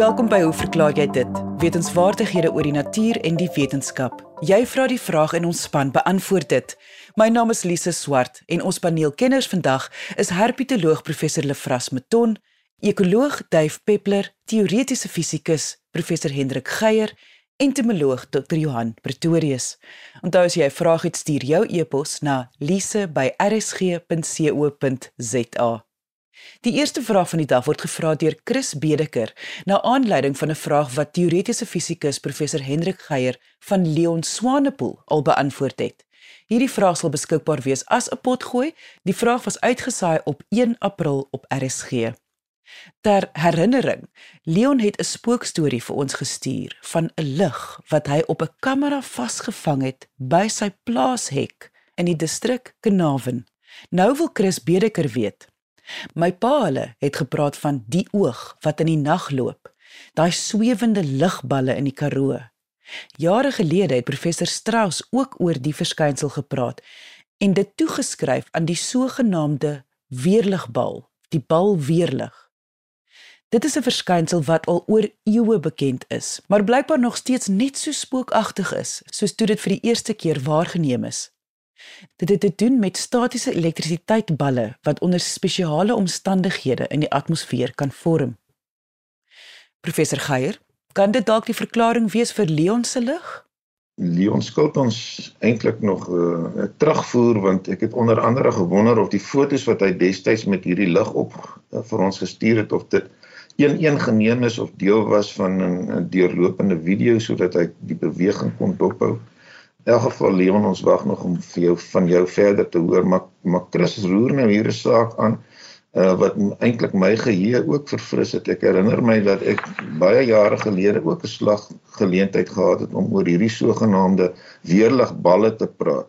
Welkom by Hoe verklaar jy dit? Wetenskapwaardighede oor die natuur en die wetenskap. Jy vra die vraag en ons span beantwoord dit. My naam is Lise Swart en ons paneelkenners vandag is herpetoloog professor Lefras Meton, ekoloog Duif Peppler, teoretiese fisikus professor Hendrik Geier entomoloog Dr. Johan Pretorius. Onthou as jy 'n vraag het, stuur jou e-pos na lise@rsg.co.za. Die eerste vraag van die dag word gevra deur Chris Bedeker na aanleiding van 'n vraag wat teoretiese fisikus professor Hendrik Geier van Leon Swanepoel al beantwoord het. Hierdie vraag sal beskikbaar wees as 'n potgooi. Die vraag was uitgesaai op 1 April op RSG. Ter herinnering, Leon het 'n spookstorie vir ons gestuur van 'n lig wat hy op 'n kamera vasgevang het by sy plaashek in die distrik Kenaven. Nou wil Chris Bedeker weet. My pa hulle het gepraat van die oog wat in die nag loop, daai swewende ligballe in die Karoo. Jare gelede het professor Strauss ook oor die verskynsel gepraat en dit toegeskryf aan die sogenaamde weerligbal, die bal weerlig. Dit is 'n verskynsel wat al oor eeue bekend is, maar blykbaar nog steeds net so spookagtig is soos toe dit vir die eerste keer waargeneem is. Dit het te doen met statiese elektrisiteitsballe wat onder spesiale omstandighede in die atmosfeer kan vorm. Professor Geier, kan dit dalk die verklaring wees vir Leon se lig? Leon skuld ons eintlik nog 'n uh, terugvoer want ek het onder andere gewonder of die fotos wat hy destyds met hierdie lig op uh, vir ons gestuur het of dit een een geneem is of deel was van 'n deurlopende video sodat hy die beweging kon dophou. In elk geval Leon ons wag nog om vir jou van jou verder te hoor maar maar Chris roer nou hier 'n saak aan uh, wat eintlik my geheue ook verfris het. Ek herinner my dat ek baie jare gelede ook 'n slag geleentheid gehad het om oor hierdie sogenaamde weerligballe te praat.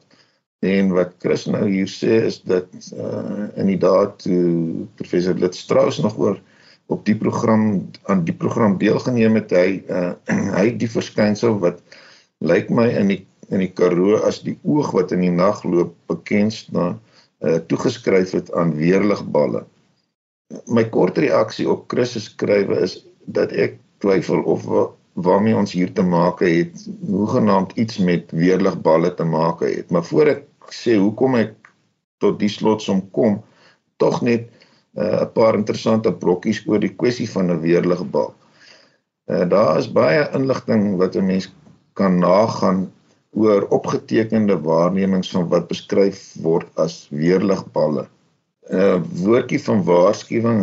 En wat Chris nou hier sê is dat uh inderdaad toe professor Lit Strauss nog oor op die program aan die program deelgeneem het hy uh, hy die verskynsel wat lyk my in die in die Karoo as die oog wat in die nag loop bekend staan uh, toegeskryf het aan weerligballe. My kort reaksie op Chris se skrywe is dat ek twyfel of waarmee ons hier te maak het hoegenaamd iets met weerligballe te maak het. Maar voor ek sê hoekom ek tot die slotsom kom, tog net 'n uh, paar interessante brokkies oor die kwessie van 'n weerligbal. Uh, daar is baie inligting wat 'n mens kan nagaan oor opgetekende waarnemings van wat beskryf word as weerligballe. 'n uh, Woordjie van waarskuwing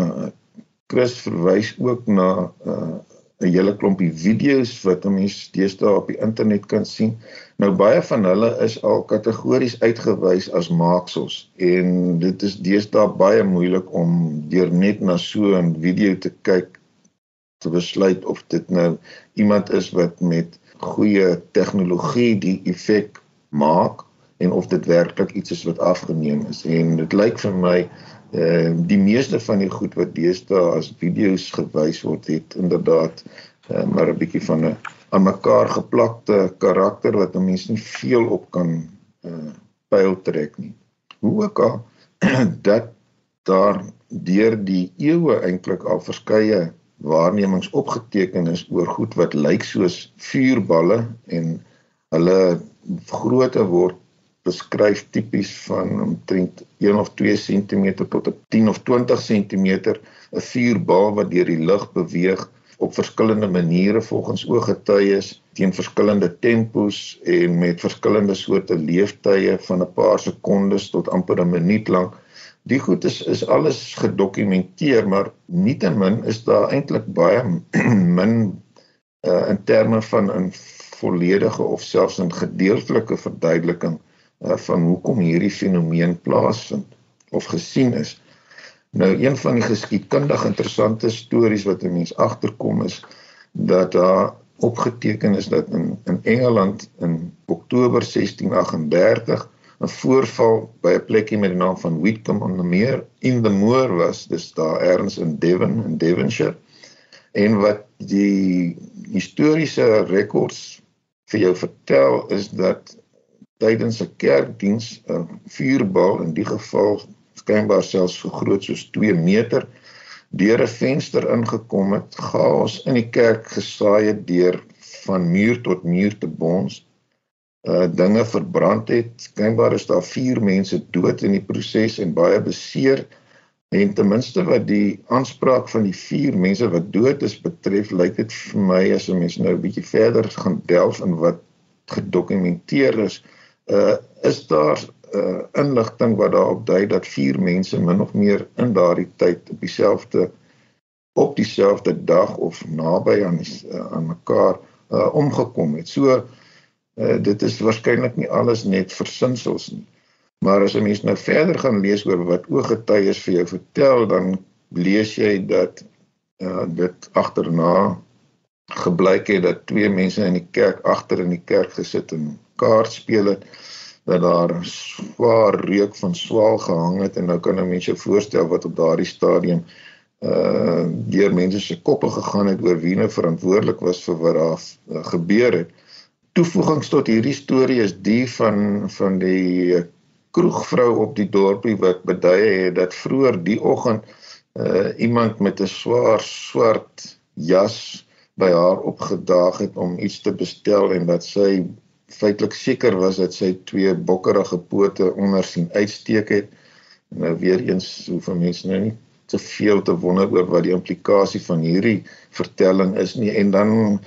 Chris verwys ook na 'n uh, 'n hele klompie video's wat mense deesdae op die internet kan sien. Nou baie van hulle is al kategories uitgewys as maaksels en dit is deesdae baie moeilik om deur net na so 'n video te kyk te besluit of dit nou iemand is wat met goeie tegnologie die effek maak en of dit werklik iets is wat afgeneem is en dit lyk vir my Ehm uh, die meeste van die goed wat deesdae as video's gewys word het inderdaad uh, maar 'n bietjie van 'n aan mekaar geplakte karakter wat 'n mens nie veel op kan uh pyl trek nie. Hoe ook al dat daar deur die eeue eintlik al verskeie waarnemings opgeteken is oor goed wat lyk soos vuurballe en hulle grootte word beskryf tipies van omtrent 1 of 2 cm tot 10 of 20 cm 'n vuurbal wat deur die lug beweeg op verskillende maniere volgens ooggetuies teen verskillende tempos en met verskillende soorte leeftye van 'n paar sekondes tot amper 'n minuut lank. Die goed is is alles gedokumenteer, maar nietemin is daar eintlik baie min uh, in terme van 'n volledige of selfs 'n gedeeltelike verduideliking uh, van hoekom hierdie fenomeen plaasvind of gesien is. Nou een van die geskiedkundig interessante stories wat 'n mens agterkom is dat daar opgeteken is dat in in Engeland in Oktober 1638 'n voorval by 'n plekkie met die naam van Whitcomb on the Mere in the Moor was, dis daar ergens in Devon in Devonshire. En wat die historiese rekords vir jou vertel is dat tydens 'n kerkdiens 'n vuurbal in die geval skynbaar selfs so groot soos 2 meter deur 'n venster ingekom het, chaos in die kerk gesaai het deur van muur tot muur te bons. Uh dinge verbrand het. Skynbaar is daar 4 mense dood in die proses en baie beseer. En ten minste wat die aanspraak van die 4 mense wat dood is betref, lyk dit vir my as 'n mens nou 'n bietjie verder gaan delf in wat gedokumenteer is, uh is daar uh inligting wat daarop dui dat vier mense min of meer in daardie tyd op dieselfde op dieselfde dag of naby aan uh, aan mekaar uh omgekom het. So uh dit is waarskynlik nie alles net versinsels nie. Maar as 'n mens nou verder gaan lees oor wat ooggetuies vir jou vertel, dan lees jy dat uh dit agterna gebleik het dat twee mense in die kerk agter in die kerk gesit en kaart speel het dat daar swaar reuk van swaal gehang het en nou kan 'n mens jou voorstel wat op daardie stadium uh deur mense se koppe gegaan het oor wie nou verantwoordelik was vir wat daar uh, gebeur het. Toevoegings tot hierdie storie is die van van die kroegvrou op die dorpie wat beduie het dat vroeër die oggend uh iemand met 'n swaar swart jas by haar opgedaag het om iets te bestel en dat sy feitelik seker was dat sy twee bokkerige pote onder sien uitsteek het. Nou weer eens hoef mense nou nie te veel te wonder oor wat die implikasie van hierdie vertelling is nie en dan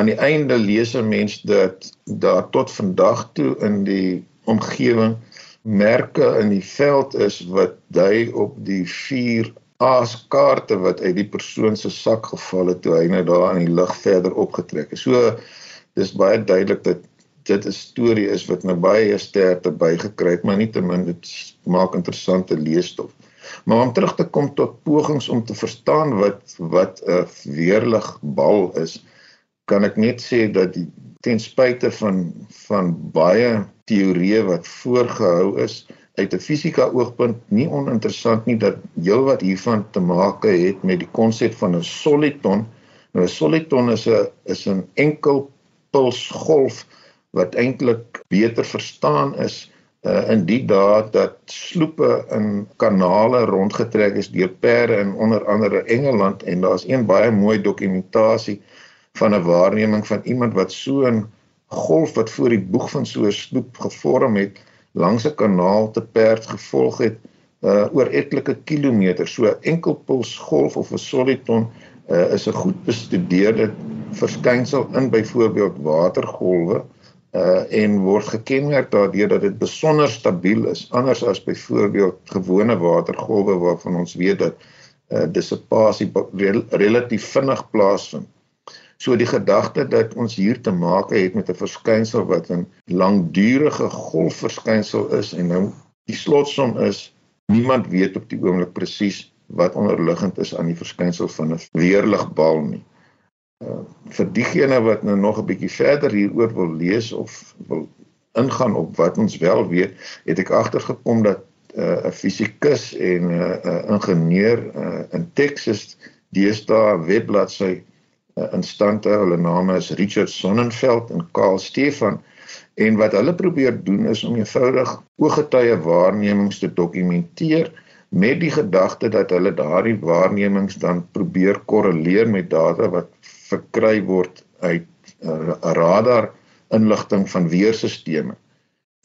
aan die einde lees 'n mens dat daar tot vandag toe in die omgewing merke in die veld is wat dui op die vier aaskaarte wat uit die persoon se sak geval het toe hy nou daar in die lug verder opgetrek het. So dis baie duidelik dat dit 'n storie is wat nou baie sterkte bygekry het, maar nietemin dit maak interessante leesstof. Maar om terug te kom tot pogings om te verstaan wat wat 'n weerligbal is, kan ek net sê dat die, ten spyte van van baie teorieë wat voorgehou is uit 'n fisika oogpunt nie oninteressant nie dat jou wat hiervan te maak het met die konsep van 'n soliton. Nou 'n soliton is 'n is 'n enkel pulsgolf wat eintlik beter verstaan is uh, in die dae dat sloepe in kanale rondgetrek is deur perde in onder andere Engeland en daar's een baie mooi dokumentasie van 'n waarneming van iemand wat so 'n golf wat voor die boeg van so 'n sloep gevorm het langs 'n kanaal te perd gevolg het uh, oor etlike kilometers so 'n enkelpuls golf of 'n soliton uh, is 'n goed bestudeerde verskynsel in byvoorbeeld watergolwe uh en word gekenmerk daardeur dat dit besonder stabiel is anders as byvoorbeeld gewone watergolwe waarvan ons weet dat uh dissipasie rel relatief vinnig plaasvind. So die gedagte dat ons hier te maak het met 'n verskynsel wat 'n langdurige golfverskynsel is en nou die slotsom is niemand weet op die oomblik presies wat onderliggend is aan die verskynsel van 'n weerligbal nie. Uh, vir diegene wat nou nog 'n bietjie verder hieroor wil lees of wil ingaan op wat ons wel weet, het ek agtergekom dat uh, 'n uh, fisikus en 'n uh, uh, ingenieur uh, in Texas deesdae webbladsy uh, in stand hou. Hulle name is Richard Sonnenfeld en Karl Stefan en wat hulle probeer doen is om eenvoudig ooggetuie waarnemings te dokumenteer met die gedagte dat hulle daardie waarnemings dan probeer korreleer met data wat verkry word uit uh, radar inligting van weerstelsels.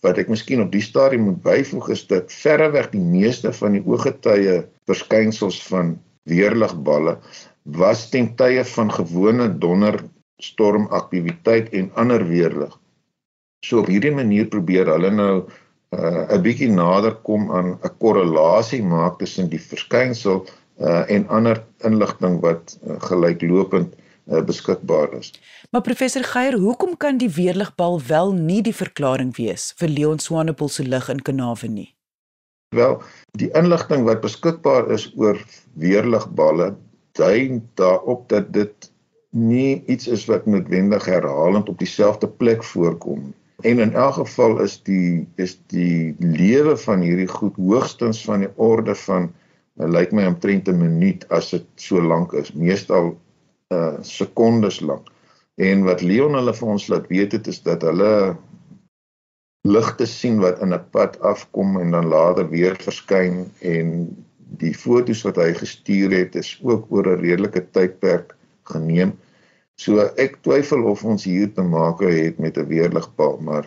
Wat ek miskien op die stadium moet byvoeg is dat verreweg die meeste van die ooggetuie verskynsels van weerligballe was ten tye van gewone donderstormaktiwiteit en ander weerlig. So op hierdie manier probeer hulle nou uh, 'n bietjie nader kom aan 'n korrelasie maak tussen die verskynsel uh, en ander inligting wat uh, gelyklopend uh, beskikbaar is. Maar professor Geier, hoekom kan die weerligbal wel nie die verklaring wees vir Leon Swanepoel se lig in Kanawe nie? Wel, die inligting wat beskikbaar is oor weerligballe dui daarop dat dit nie iets is wat noodwendig herhalend op dieselfde plek voorkom. En in elk geval is die is die lewe van hierdie goed hoogstens van die orde van lyk like my omtrent 'n minuut as dit so lank is. Meestal uh sekondes lank. En wat Leon hulle vir ons laat weet het is dat hulle ligte sien wat in 'n pad afkom en dan later weer verskyn en die fotos wat hy gestuur het is ook oor 'n redelike tydperk geneem. So ek twyfel of ons hier te maak het met 'n weerligbal, maar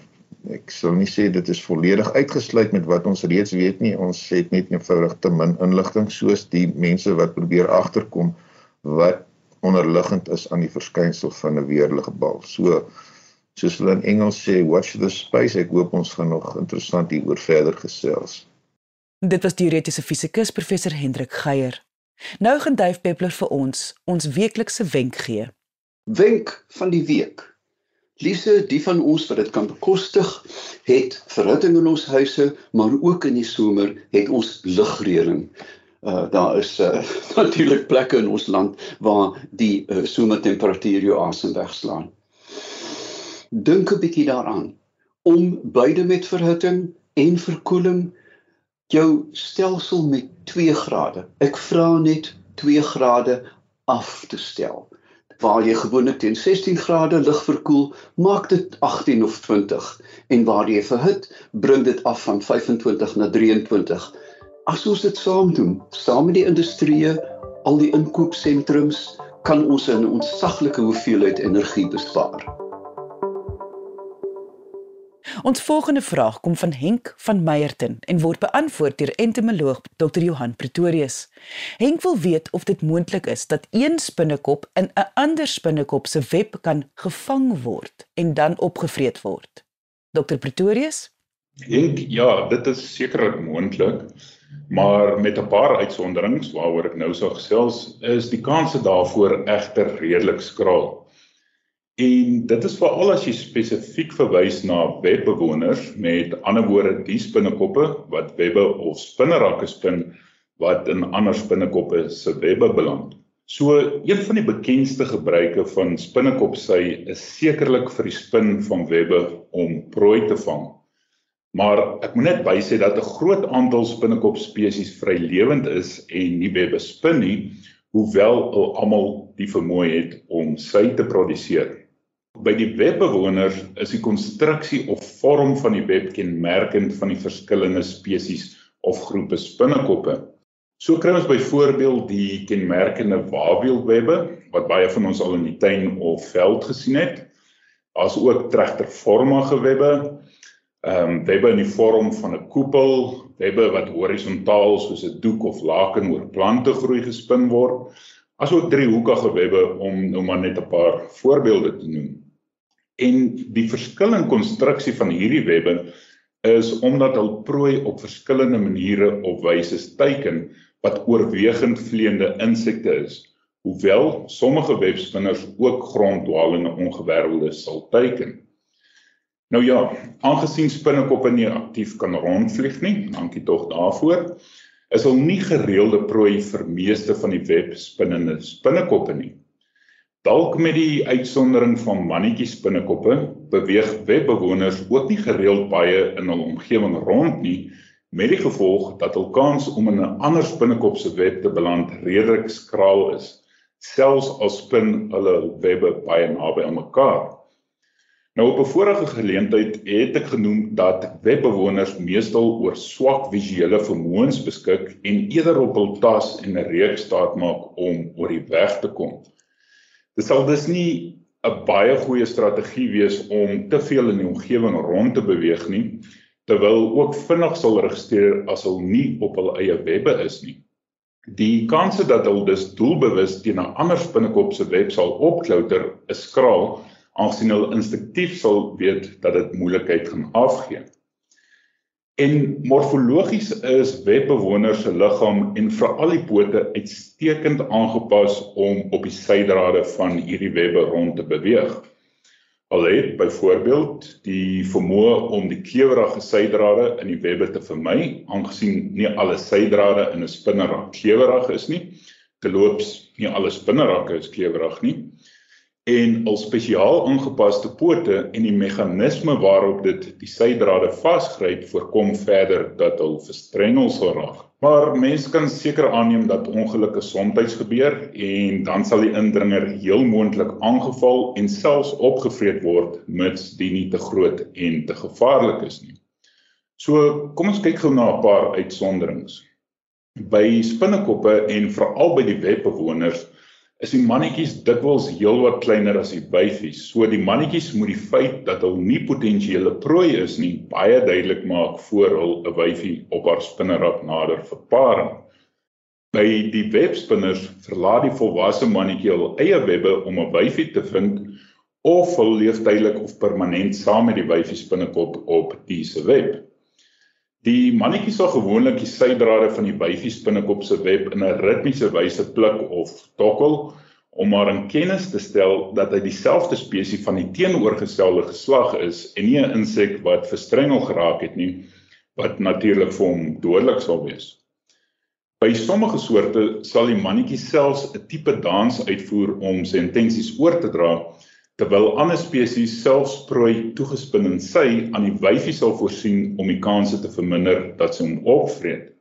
ek sal nie sê dit is volledig uitgesluit met wat ons reeds weet nie. Ons het net eenvoudig te min inligting soos die mense wat probeer agterkom wat onderliggend is aan die verskynsel van 'n weerligbal. So soos hulle in Engels sê, watch the space. Ek hoop ons gaan nog interessant hieroor verder gesels. Dit was teoretiese fisikus professor Hendrik Geier. Nou gaan Duif Peppler vir ons ons weeklikse wenk gee. Wenk van die week. Liefse, die van ons wat dit kan bekostig, het verhitting in ons huise, maar ook in die somer het ons ligreëling. Uh daar is uh, natuurlik plekke in ons land waar die uh, somertemperatuur jou asem wegslaan. Dink 'n bietjie daaraan om beide met verhitting en verkoeling jou stelsel met 2 grade. Ek vra net 2 grade af te stel waar jy gewoonlik teen 16 grade lig verkoel, maak dit 18 of 20 en waar jy verhit, bring dit af van 25 na 23. As ons dit saam doen, saam met die industrie, al die inkoopsentrums, kan ons 'n ontsaglike hoeveelheid energie bespaar. Ons volgende vraag kom van Henk van Meyerton en word beantwoord deur entomoloog Dr. Johan Pretorius. Henk wil weet of dit moontlik is dat een spinnekop in 'n ander spinnekop se web kan gevang word en dan opgevreet word. Dr. Pretorius? Henk, ja, dit is sekerlik moontlik, maar met 'n paar uitsonderings waaroor ek nou sou gesels, is die kanse daarvoor egter redelik skraal. En dit is veral as jy spesifiek verwys na webbewoners met ander woorde die spinnekoppe wat webbe of spinnerakke spin wat in ander spinnekoppe se webbe beland. So een van die bekendste gebruike van spinnekop sy is sekerlik vir die spin van webbe om prooi te vang. Maar ek moet net bysê dat 'n groot aantal spinnekop spesies vrylewend is en nie webbe spin nie, hoewel almal die vermoë het om sy te produseer. By die webbewoners is die konstruksie of vorm van die web kenmerkend van die verskillende spesies of groepe spinnekoppe. So kry ons byvoorbeeld die kenmerkende wawielwebbe wat baie van ons al in die tuin of veld gesien het. Daar's ook tregtervormige webbe, ehm um, webbe in die vorm van 'n koepel, webbe wat horisontaal soos 'n doek of laken oor plante groei gespin word, asook driehoekige webbe om nou maar net 'n paar voorbeelde te noem. En die verskil in konstruksie van hierdie webbe is omdat hul prooi op verskillende maniere of wyse teiken wat oorwegend vleiende insekte is. Hoewel sommige webspinners ook gronddwalende ongewerveldes sal teiken. Nou ja, aangesien spinnekoppe nie aktief kan rondvlieg nie, dankie tog daarvoor, is hulle nie gereelde prooi vir meeste van die webspinnende spinnekoppe nie. Dalk met die uitsondering van mannetjie spinnekoppe beweeg webbewoners ook nie gereeld baie in hul omgewing rond nie met die gevolg dat hul kans om in 'n ander spinnekop se web te beland redelik skraal is selfs al spin hulle webbe baie naby aan mekaar. Nou op 'n vorige geleentheid het ek genoem dat webbewoners meestal oor swak visuele vermoëns beskik en eerder op hul tas en 'n reeks staat maak om oor die weg te kom. Dit sal dus nie 'n baie goeie strategie wees om te veel in die omgewing rond te beweeg nie, terwyl ook vinnig sal registreer as hulle nie op hul eie webbe is nie. Die kanse dat hulle dus doelbewus teen 'n ander spinnekop se web sal opklouter, is skraal, aangesien hulle instinktief sal weet dat dit moeilikheid gaan afgee. En morfologies is webbewoners se liggaam en veral die pote uitstekend aangepas om op die sydrade van hierdie webbe rond te beweeg. Hulle het byvoorbeeld die vermoë om die klewerige sydrade in die webbe te vermy, aangesien nie alle sydrade in 'n spinnerak klewerig is nie. Terloops, nie alle spinnerakke is klewerig nie en al spesiaal aangepaste pote en die meganisme waarop dit die sydrade vasgryp voorkom verder dat hulle verstrengel sal raak. Maar mense kan seker aanneem dat ongelukke soms gebeur en dan sal die indringer heel moontlik aangeval en selfs opgevreet word mits die nie te groot en te gevaarlik is nie. So kom ons kyk gou na 'n paar uitsonderings. By spinnekoppe en veral by die webbewoners is die mannetjies dikwels heelwat kleiner as die wyfies. So die mannetjies moet die feit dat hulle nie potensiële prooi is nie baie duidelik maak voor hul 'n wyfie op haar spinnerak nader vir paring. By die webspinners verlaat die volwasse mannetjie hul eie webbe om 'n wyfie te vind of hul leef tydelik of permanent saam met die wyfie spinnekop op diese web. Die mannetjie sal gewoonlik die sydrade van die wyfie spinnekop se web in 'n ritmiese wyse pluk of tokkel om maar in kennis te stel dat hy dieselfde spesies van die teenoorgestelde geslag is en nie 'n insek wat verstrengel geraak het nie wat natuurlik vir hom dodelik sal wees. By sommige soorte sal die mannetjie selfs 'n tipe dans uitvoer om sy intensies oor te dra terwyl ander spesies selfs prooi toegespin in sy aan die wyfie sal voorsien om die kanse te verminder dat sy hom opvreet.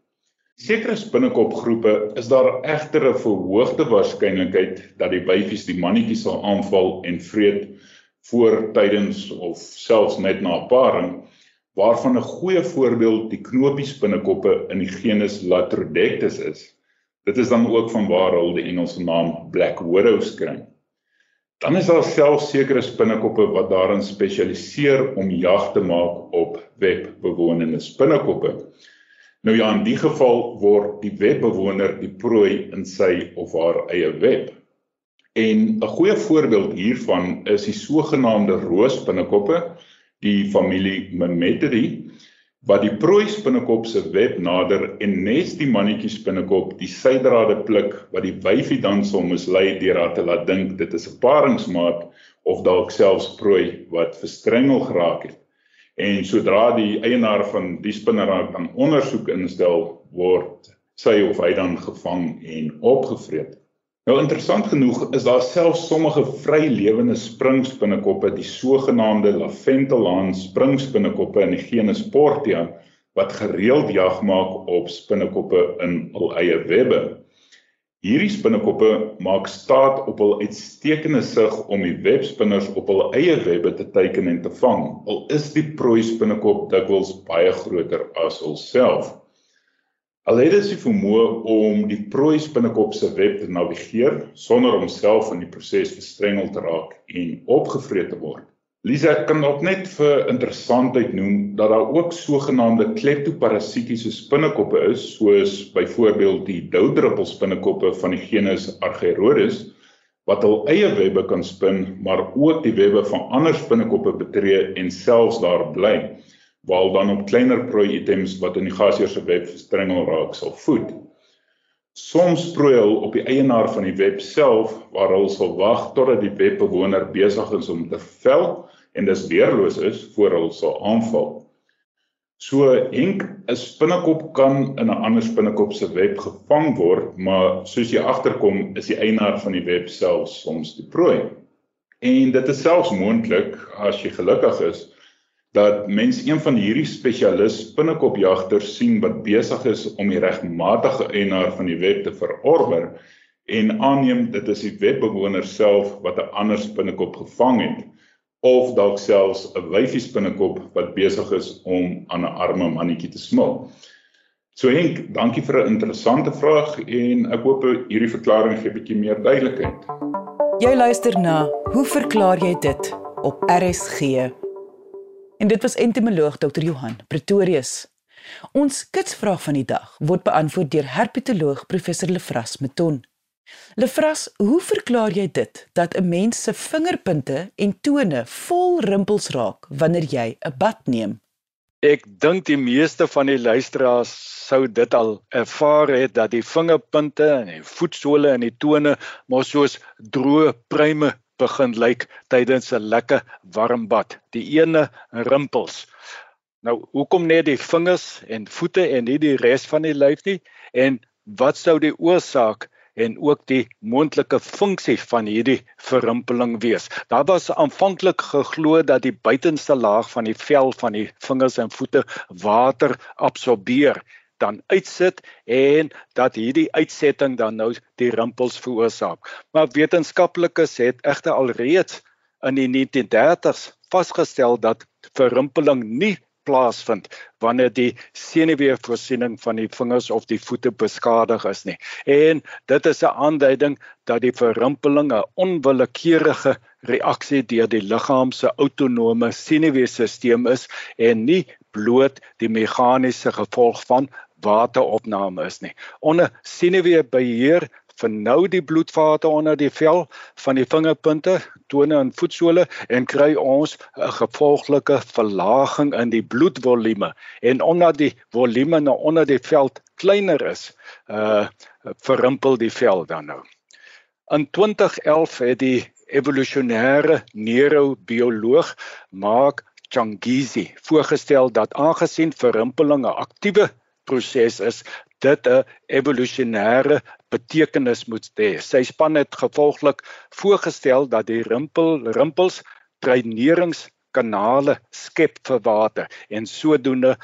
Sekere spinnekopgroepe is daar egter 'n verhoogde waarskynlikheid dat die wyfies die mannetjies sal aanval en vreet voor tydens of selfs net na paring waarvan 'n goeie voorbeeld die knopiespinnekoppe in die genus Latrodectus is. Dit is dan ook vanwaar hulle die Engelse naam Black Widows kry. Dan is daar self sekere spinnekoppe wat daarin spesialiseer om jag te maak op webbewonende spinnekoppe. Nou ja, in die geval word die webbewoner die prooi in sy of haar eie web. En 'n goeie voorbeeld hiervan is die sogenaamde roosspinnekoppe, die familie Mimetidae wat die prooi spinnekop se web nader en nes die mannetjie spinnekop die sydrade pluk wat die wyfie dan sou mislei deur haar te laat dink dit is 'n paringsmaat of dalk selfs prooi wat verstrengel geraak het. En sodra die eienaar van die spinnerak dan ondersoek instel word sy of hy dan gevang en opgevreet. Nou interessant genoeg is daar selfs sommige vrylewende springspinnekoppe, die sogenaamde Laventelaan springspinnekoppe in die genus Portia wat gereeld jag maak op spinnekoppe in hul eie webbe. Hierdie spinnekoppe maak staat op hul uitstekende sig om die webspinners op hul eie webbe te teiken en te vang. Al is die prooi spinnekop dikwels baie groter as hulself. Al het dit die vermoë om die prooi spinnekop se web te navigeer sonder om self in die proses verstrengel te raak en opgevreet te word. Lisa kan ook net vir interessantheid noem dat daar ook sogenaamde kleptoparasitiese spinnekoppe is, soos byvoorbeeld die doudruppel spinnekoppe van die genus Argyrodes wat hul eie webbe kan spin, maar ook die webbe van ander spinnekoppe betree en selfs daar bly waar dan op kleiner prooi items wat in die gasheer se web verstrengel raak sal voed. Soms prooi hulle op die eienaar van die web self waar hulle sal wag totdat die webbewoner besig is om te vel en dis weerloos is voor hulle sal aanval. So ink 'n spinnekop kan in 'n ander spinnekop se web gevang word, maar soos jy agterkom is die eienaar van die web self soms die prooi. En dit is selfs moontlik as jy gelukkig is dat mens een van hierdie spesialis spinnekopjagters sien wat besig is om die regmatige eienaar van die web te verorber en aanneem dit is die webbewoner self wat 'n ander spinnekop gevang het of dalk selfs 'n wyfie spinnekop wat besig is om aan 'n arme mannetjie te smil. So Henk, dankie vir 'n interessante vraag en ek hoop hierdie verklaring gee 'n bietjie meer duidelikheid. Jy luister na, hoe verklaar jy dit op RSG? En dit was entomoloog Dr. Johan Pretorius. Ons kitsvraag van die dag word beantwoord deur herpetoloog professor Lefras Meton. Lefras, hoe verklaar jy dit dat 'n mens se vingerpunte en tone vol rimpels raak wanneer jy 'n bad neem? Ek dink die meeste van die luisteraars sou dit al ervaar het dat die vingerpunte en die voetsole en die tone mos soos droë pruime begin lyk tydens 'n lekker warm bad. Die ene rimpels. Nou, hoekom net die vingers en voete en nie die res van die lyf nie? En wat sou die oorsaak en ook die moontlike funksie van hierdie verrimpeling wees? Daar was aanvanklik geglo dat die buitenste laag van die vel van die vingers en voete water absorbeer dan uitsit en dat hierdie uitsetting dan nou die rimpels veroorsaak. Maar wetenskaplikes het egter alreeds in die 1930s vasgestel dat verrimpeling nie plaasvind wanneer die senuweevoorsiening van die vingers of die voete beskadig is nie. En dit is 'n aanduiding dat die verrimpeling 'n onwillekeurige reaksie deur die liggaam se autonome senuweestelsel is en nie bloot die meganiese gevolg van wateropname is nie. Onder senuweebeheer vernou die bloedvate onder die vel van die vingerpunte, tone en voetsole en kry ons 'n gevolglike verlaging in die bloedvolume en omdat die volume nou onder die vel kleiner is, uh verrimpel die vel dan nou. In 2011 het die evolusionêre neurobioloog Mark Changizi voorgestel dat aangesien verrimpeling 'n aktiewe proses is, dit 'n evolusionêre betekenis moet hê. Sy span het gevolglik voorgestel dat die rimpel rimpels dreineringskanale skep vir water en sodoende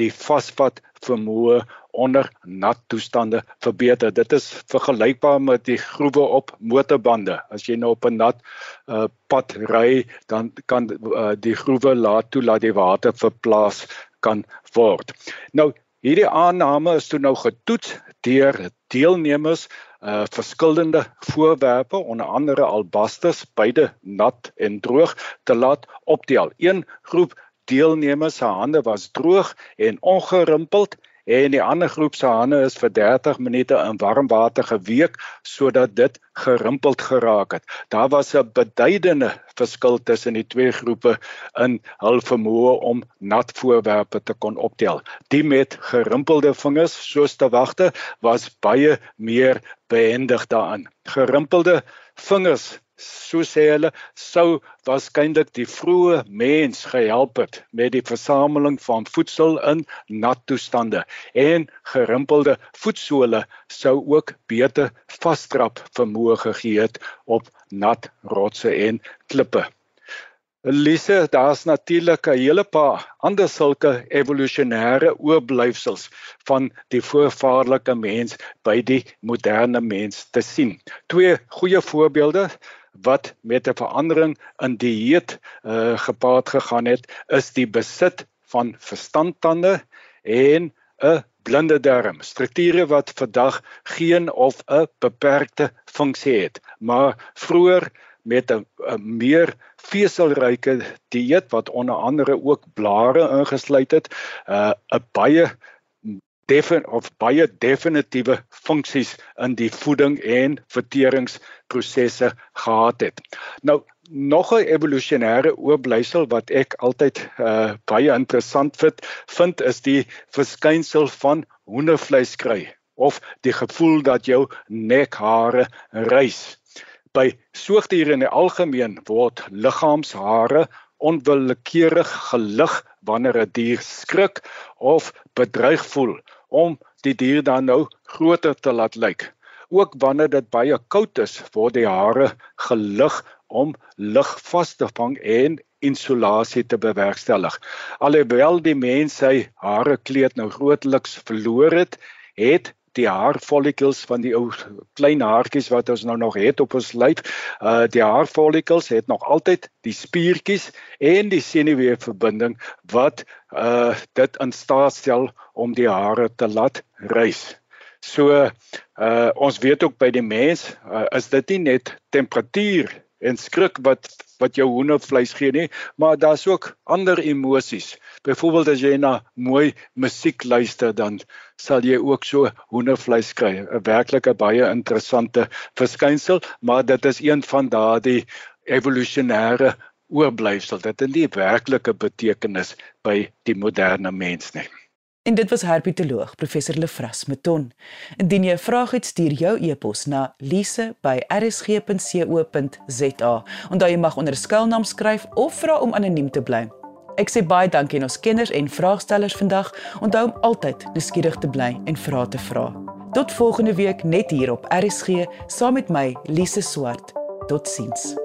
die vasvat vermoë onder nat toestande verbeter. Dit is vergelykbaar met die groewe op motorbande. As jy nou op 'n nat uh, pad ry, dan kan uh, die groewe laat toe laat die water verplaas kan word. Nou Hierdie aanname is toe nou getoets deur deelnemers uh verskillende voorwerpe onder andere albasters beide nat en droog te laat optel. Een groep deelnemers se hande was droog en ongerimpeld en die ander groep se hande is vir 30 minute in warm water geweek sodat dit gerimpeld geraak het. Daar was 'n beduidende verskil tussen die twee groepe in hul vermoë om nat voorwerpe te kon optel. Die met gerimpelde vingers soos te wagte was baie meer behendig daarin. Gerimpelde vingers so sê hulle sou waarskynlik die vroeë mens gehelp het met die versameling van voedsel in nat toestande en gerimpelde voetsole sou ook beter vasdrap vermoë gegee het op nat rotse en klippe. Elise, daar's natuurlik 'n hele paar ander sulke evolusionêre oorblyfsels van die voorvaarlike mens by die moderne mens te sien. Twee goeie voorbeelde wat met 'n verandering in dieet uh, gepaard gegaan het, is die besit van verstandtande en 'n blinde darm. Strukture wat vandag geen of 'n beperkte funksie het, maar vroeër met 'n meer veselryke dieet wat onder andere ook blare ingesluit het, 'n uh, baie defin of baie definitiewe funksies in die voeding en verteringsprosesse gehad het. Nou nog 'n evolusionêre oorblyfsel wat ek altyd uh, baie interessant vind, vind is die verskynsel van hoendervleis kry of die gevoel dat jou nekhare rys. By soogdiere in die algemeen word liggaamshare onwillekeurig gelig wanneer 'n die dier skrik of bedreig voel om die dier dan nou groter te laat lyk. Ook wanneer dit baie koud is, word die hare gelig om lug vas te vang en insulasie te bewerkstellig. Alhoewel die mens sy hare kleed nou grootliks verloor het, het die haarfollikels van die ou klein haartjies wat ons nou nog het op ons lyf, uh die haarfollikels het nog altyd die spiertjies en die senuweeverbinding wat uh dit in staat stel om die hare te laat rys. So uh ons weet ook by die mens uh, is dit nie net temperatuur en skrik wat wat jou hoendervleis gee nie, maar daar's ook ander emosies. Byvoorbeeld as jy na mooi musiek luister, dan sal jy ook so hoendervleis kry. 'n Werklike baie interessante verskynsel, maar dit is een van daardie evolusionêre oorblyfsel. Dit het nie werklike betekenis by die moderne mens nie. En dit was herpetoloog professor Lefras Meton. Indien jy 'n vraag het, stuur jou e-pos na lise@rsg.co.za. Onthou jy mag onder skuilnaam skryf of vra om anoniem te bly. Ek sê baie dankie aan ons kenners en vraagstellers vandag. Onthou om altyd nuuskierig te bly en vra te vra. Tot volgende week net hier op RSG saam met my Lise Swart. Totsiens.